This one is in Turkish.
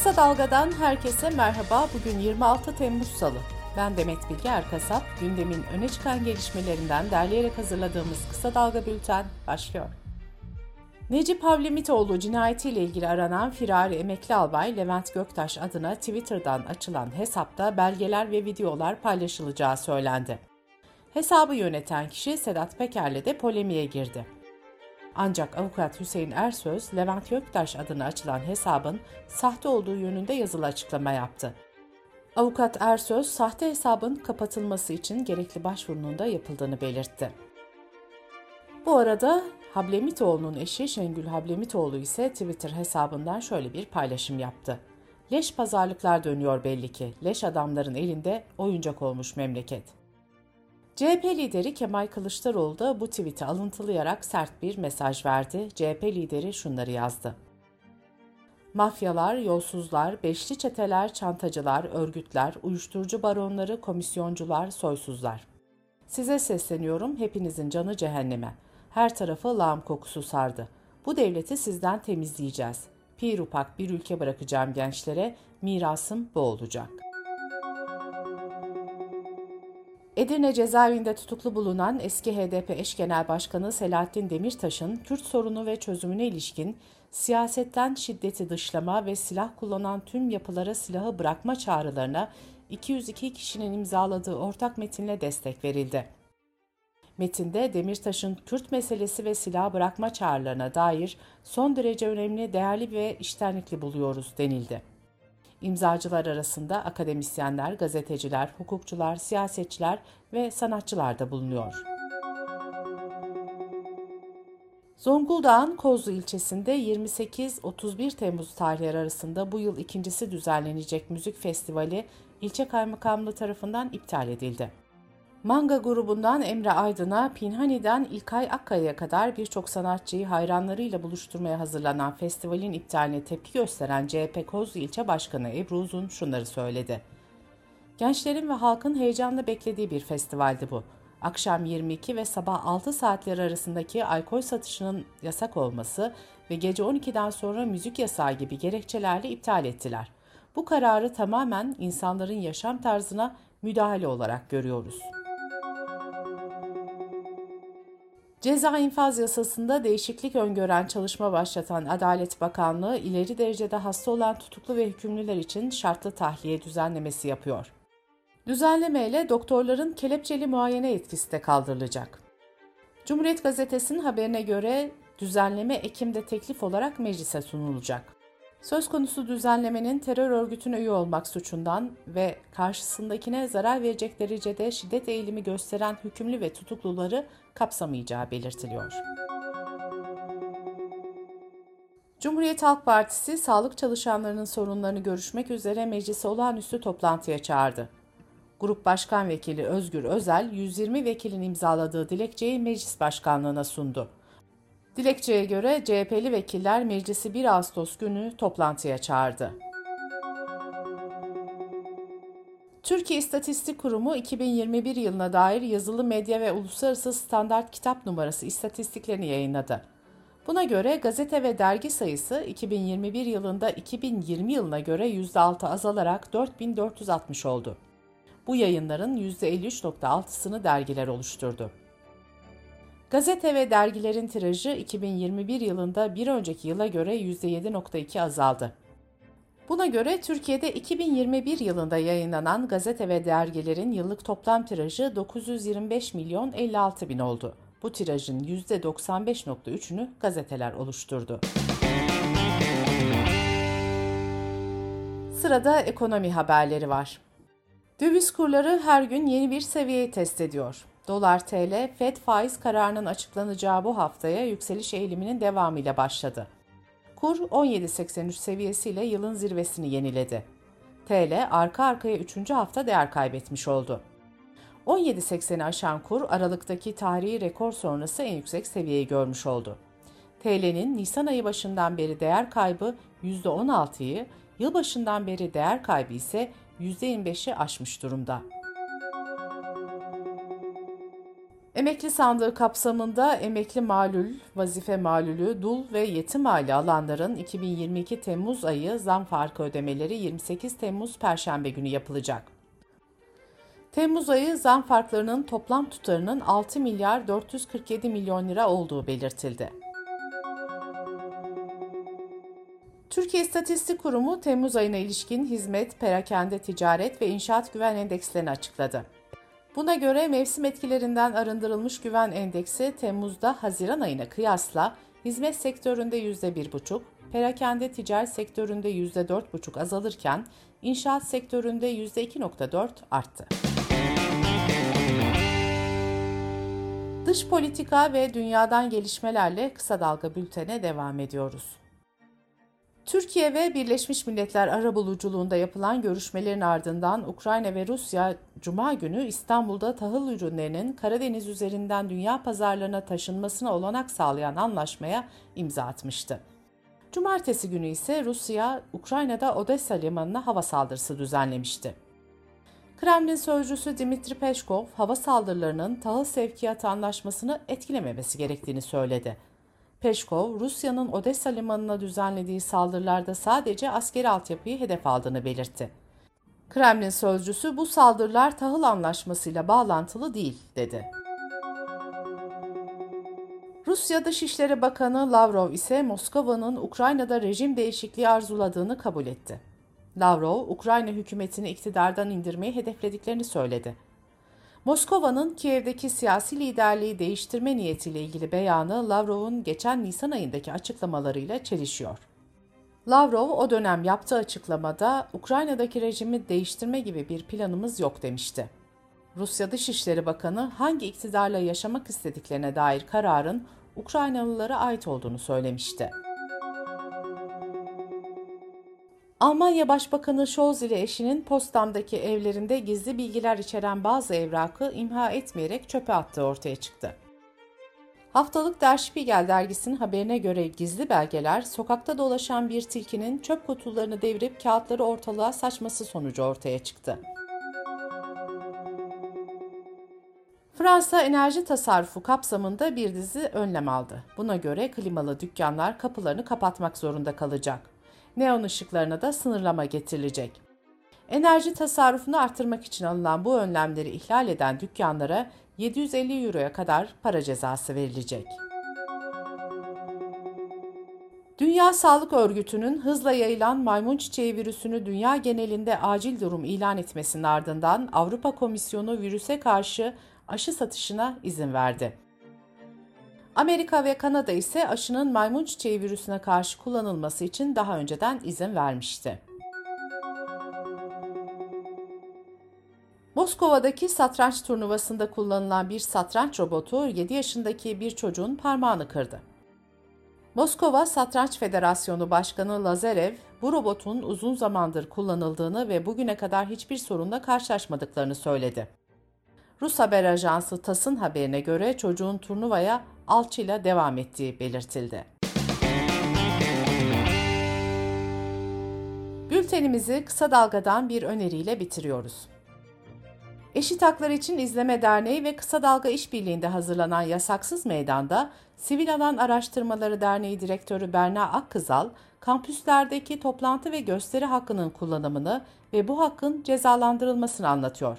Kısa Dalga'dan herkese merhaba. Bugün 26 Temmuz Salı. Ben Demet Bilge Erkasap. Gündemin öne çıkan gelişmelerinden derleyerek hazırladığımız Kısa Dalga Bülten başlıyor. Necip Havlemitoğlu cinayetiyle ilgili aranan firari emekli albay Levent Göktaş adına Twitter'dan açılan hesapta belgeler ve videolar paylaşılacağı söylendi. Hesabı yöneten kişi Sedat Peker'le de polemiğe girdi. Ancak avukat Hüseyin Ersöz, Levent Göktaş adına açılan hesabın sahte olduğu yönünde yazılı açıklama yaptı. Avukat Ersöz, sahte hesabın kapatılması için gerekli başvurunun da yapıldığını belirtti. Bu arada Hablemitoğlu'nun eşi Şengül Hablemitoğlu ise Twitter hesabından şöyle bir paylaşım yaptı. Leş pazarlıklar dönüyor belli ki. Leş adamların elinde oyuncak olmuş memleket. CHP lideri Kemal Kılıçdaroğlu da bu tweet'i alıntılayarak sert bir mesaj verdi. CHP lideri şunları yazdı. Mafyalar, yolsuzlar, beşli çeteler, çantacılar, örgütler, uyuşturucu baronları, komisyoncular, soysuzlar. Size sesleniyorum, hepinizin canı cehenneme. Her tarafı lağım kokusu sardı. Bu devleti sizden temizleyeceğiz. Pir upak bir ülke bırakacağım gençlere, mirasım bu olacak.'' Edirne cezaevinde tutuklu bulunan eski HDP eş genel başkanı Selahattin Demirtaş'ın Kürt sorunu ve çözümüne ilişkin siyasetten şiddeti dışlama ve silah kullanan tüm yapılara silahı bırakma çağrılarına 202 kişinin imzaladığı ortak metinle destek verildi. Metinde Demirtaş'ın Kürt meselesi ve silah bırakma çağrılarına dair son derece önemli, değerli ve iştenlikli buluyoruz denildi. İmzacılar arasında akademisyenler, gazeteciler, hukukçular, siyasetçiler ve sanatçılar da bulunuyor. Zonguldak'ın Kozlu ilçesinde 28-31 Temmuz tarihleri arasında bu yıl ikincisi düzenlenecek müzik festivali ilçe kaymakamlığı tarafından iptal edildi. Manga grubundan Emre Aydın'a, Pinhani'den İlkay Akkaya'ya kadar birçok sanatçıyı hayranlarıyla buluşturmaya hazırlanan festivalin iptaline tepki gösteren CHP Kozlu İlçe Başkanı Ebru Uzun şunları söyledi. Gençlerin ve halkın heyecanla beklediği bir festivaldi bu. Akşam 22 ve sabah 6 saatleri arasındaki alkol satışının yasak olması ve gece 12'den sonra müzik yasağı gibi gerekçelerle iptal ettiler. Bu kararı tamamen insanların yaşam tarzına müdahale olarak görüyoruz. Ceza infaz yasasında değişiklik öngören çalışma başlatan Adalet Bakanlığı ileri derecede hasta olan tutuklu ve hükümlüler için şartlı tahliye düzenlemesi yapıyor. Düzenlemeyle doktorların kelepçeli muayene etkisi de kaldırılacak. Cumhuriyet Gazetesi'nin haberine göre düzenleme Ekim'de teklif olarak meclise sunulacak. Söz konusu düzenlemenin terör örgütüne üye olmak suçundan ve karşısındakine zarar verecek derecede şiddet eğilimi gösteren hükümlü ve tutukluları kapsamayacağı belirtiliyor. Cumhuriyet Halk Partisi sağlık çalışanlarının sorunlarını görüşmek üzere meclise olağanüstü toplantıya çağırdı. Grup Başkan Vekili Özgür Özel, 120 vekilin imzaladığı dilekçeyi meclis başkanlığına sundu. Dilekçeye göre CHP'li vekiller meclisi 1 Ağustos günü toplantıya çağırdı. Türkiye İstatistik Kurumu 2021 yılına dair yazılı medya ve uluslararası standart kitap numarası istatistiklerini yayınladı. Buna göre gazete ve dergi sayısı 2021 yılında 2020 yılına göre %6 azalarak 4460 oldu. Bu yayınların %53.6'sını dergiler oluşturdu. Gazete ve dergilerin tirajı 2021 yılında bir önceki yıla göre %7.2 azaldı. Buna göre Türkiye'de 2021 yılında yayınlanan gazete ve dergilerin yıllık toplam tirajı 925 milyon 56 bin oldu. Bu tirajın %95.3'ünü gazeteler oluşturdu. Sırada ekonomi haberleri var. Döviz kurları her gün yeni bir seviyeyi test ediyor. Dolar TL, FED faiz kararının açıklanacağı bu haftaya yükseliş eğiliminin devamıyla başladı. Kur 17.83 seviyesiyle yılın zirvesini yeniledi. TL arka arkaya 3. hafta değer kaybetmiş oldu. 17.80'i aşan kur Aralık'taki tarihi rekor sonrası en yüksek seviyeyi görmüş oldu. TL'nin Nisan ayı başından beri değer kaybı %16'yı, yılbaşından beri değer kaybı ise %25'i aşmış durumda. Emekli sandığı kapsamında emekli malul, vazife malulü, dul ve yetim aile alanların 2022 Temmuz ayı zam farkı ödemeleri 28 Temmuz Perşembe günü yapılacak. Temmuz ayı zam farklarının toplam tutarının 6 milyar 447 milyon lira olduğu belirtildi. Türkiye İstatistik Kurumu Temmuz ayına ilişkin hizmet, perakende ticaret ve inşaat güven endekslerini açıkladı. Buna göre mevsim etkilerinden arındırılmış güven endeksi Temmuz'da Haziran ayına kıyasla hizmet sektöründe %1,5, perakende ticaret sektöründe %4,5 azalırken inşaat sektöründe %2,4 arttı. Dış politika ve dünyadan gelişmelerle kısa dalga bültene devam ediyoruz. Türkiye ve Birleşmiş Milletler arabuluculuğunda yapılan görüşmelerin ardından Ukrayna ve Rusya Cuma günü İstanbul'da tahıl ürünlerinin Karadeniz üzerinden dünya pazarlarına taşınmasına olanak sağlayan anlaşmaya imza atmıştı. Cumartesi günü ise Rusya, Ukrayna'da Odessa limanına hava saldırısı düzenlemişti. Kremlin sözcüsü Dimitri Peşkov, hava saldırılarının tahıl sevkiyatı anlaşmasını etkilememesi gerektiğini söyledi. Peşkov, Rusya'nın Odessa limanına düzenlediği saldırılarda sadece askeri altyapıyı hedef aldığını belirtti. Kremlin sözcüsü bu saldırılar tahıl anlaşmasıyla bağlantılı değil, dedi. Rusya Dışişleri Bakanı Lavrov ise Moskova'nın Ukrayna'da rejim değişikliği arzuladığını kabul etti. Lavrov, Ukrayna hükümetini iktidardan indirmeyi hedeflediklerini söyledi. Moskova'nın Kiev'deki siyasi liderliği değiştirme niyetiyle ilgili beyanı Lavrov'un geçen Nisan ayındaki açıklamalarıyla çelişiyor. Lavrov o dönem yaptığı açıklamada Ukrayna'daki rejimi değiştirme gibi bir planımız yok demişti. Rusya Dışişleri Bakanı hangi iktidarla yaşamak istediklerine dair kararın Ukraynalılara ait olduğunu söylemişti. Almanya Başbakanı Scholz ile eşinin Postam'daki evlerinde gizli bilgiler içeren bazı evrakı imha etmeyerek çöpe attığı ortaya çıktı. Haftalık Der Spiegel dergisinin haberine göre gizli belgeler sokakta dolaşan bir tilkinin çöp kutularını devirip kağıtları ortalığa saçması sonucu ortaya çıktı. Fransa enerji tasarrufu kapsamında bir dizi önlem aldı. Buna göre klimalı dükkanlar kapılarını kapatmak zorunda kalacak neon ışıklarına da sınırlama getirilecek. Enerji tasarrufunu artırmak için alınan bu önlemleri ihlal eden dükkanlara 750 euroya kadar para cezası verilecek. Dünya Sağlık Örgütü'nün hızla yayılan maymun çiçeği virüsünü dünya genelinde acil durum ilan etmesinin ardından Avrupa Komisyonu virüse karşı aşı satışına izin verdi. Amerika ve Kanada ise aşının maymun çiçeği virüsüne karşı kullanılması için daha önceden izin vermişti. Moskova'daki satranç turnuvasında kullanılan bir satranç robotu 7 yaşındaki bir çocuğun parmağını kırdı. Moskova Satranç Federasyonu Başkanı Lazarev, bu robotun uzun zamandır kullanıldığını ve bugüne kadar hiçbir sorunla karşılaşmadıklarını söyledi. Rus haber ajansı TAS'ın haberine göre çocuğun turnuvaya alçıyla devam ettiği belirtildi. Bültenimizi kısa dalgadan bir öneriyle bitiriyoruz. Eşit Haklar İçin İzleme Derneği ve Kısa Dalga İşbirliği'nde hazırlanan Yasaksız Meydan'da Sivil Alan Araştırmaları Derneği Direktörü Berna Akkızal, kampüslerdeki toplantı ve gösteri hakkının kullanımını ve bu hakkın cezalandırılmasını anlatıyor.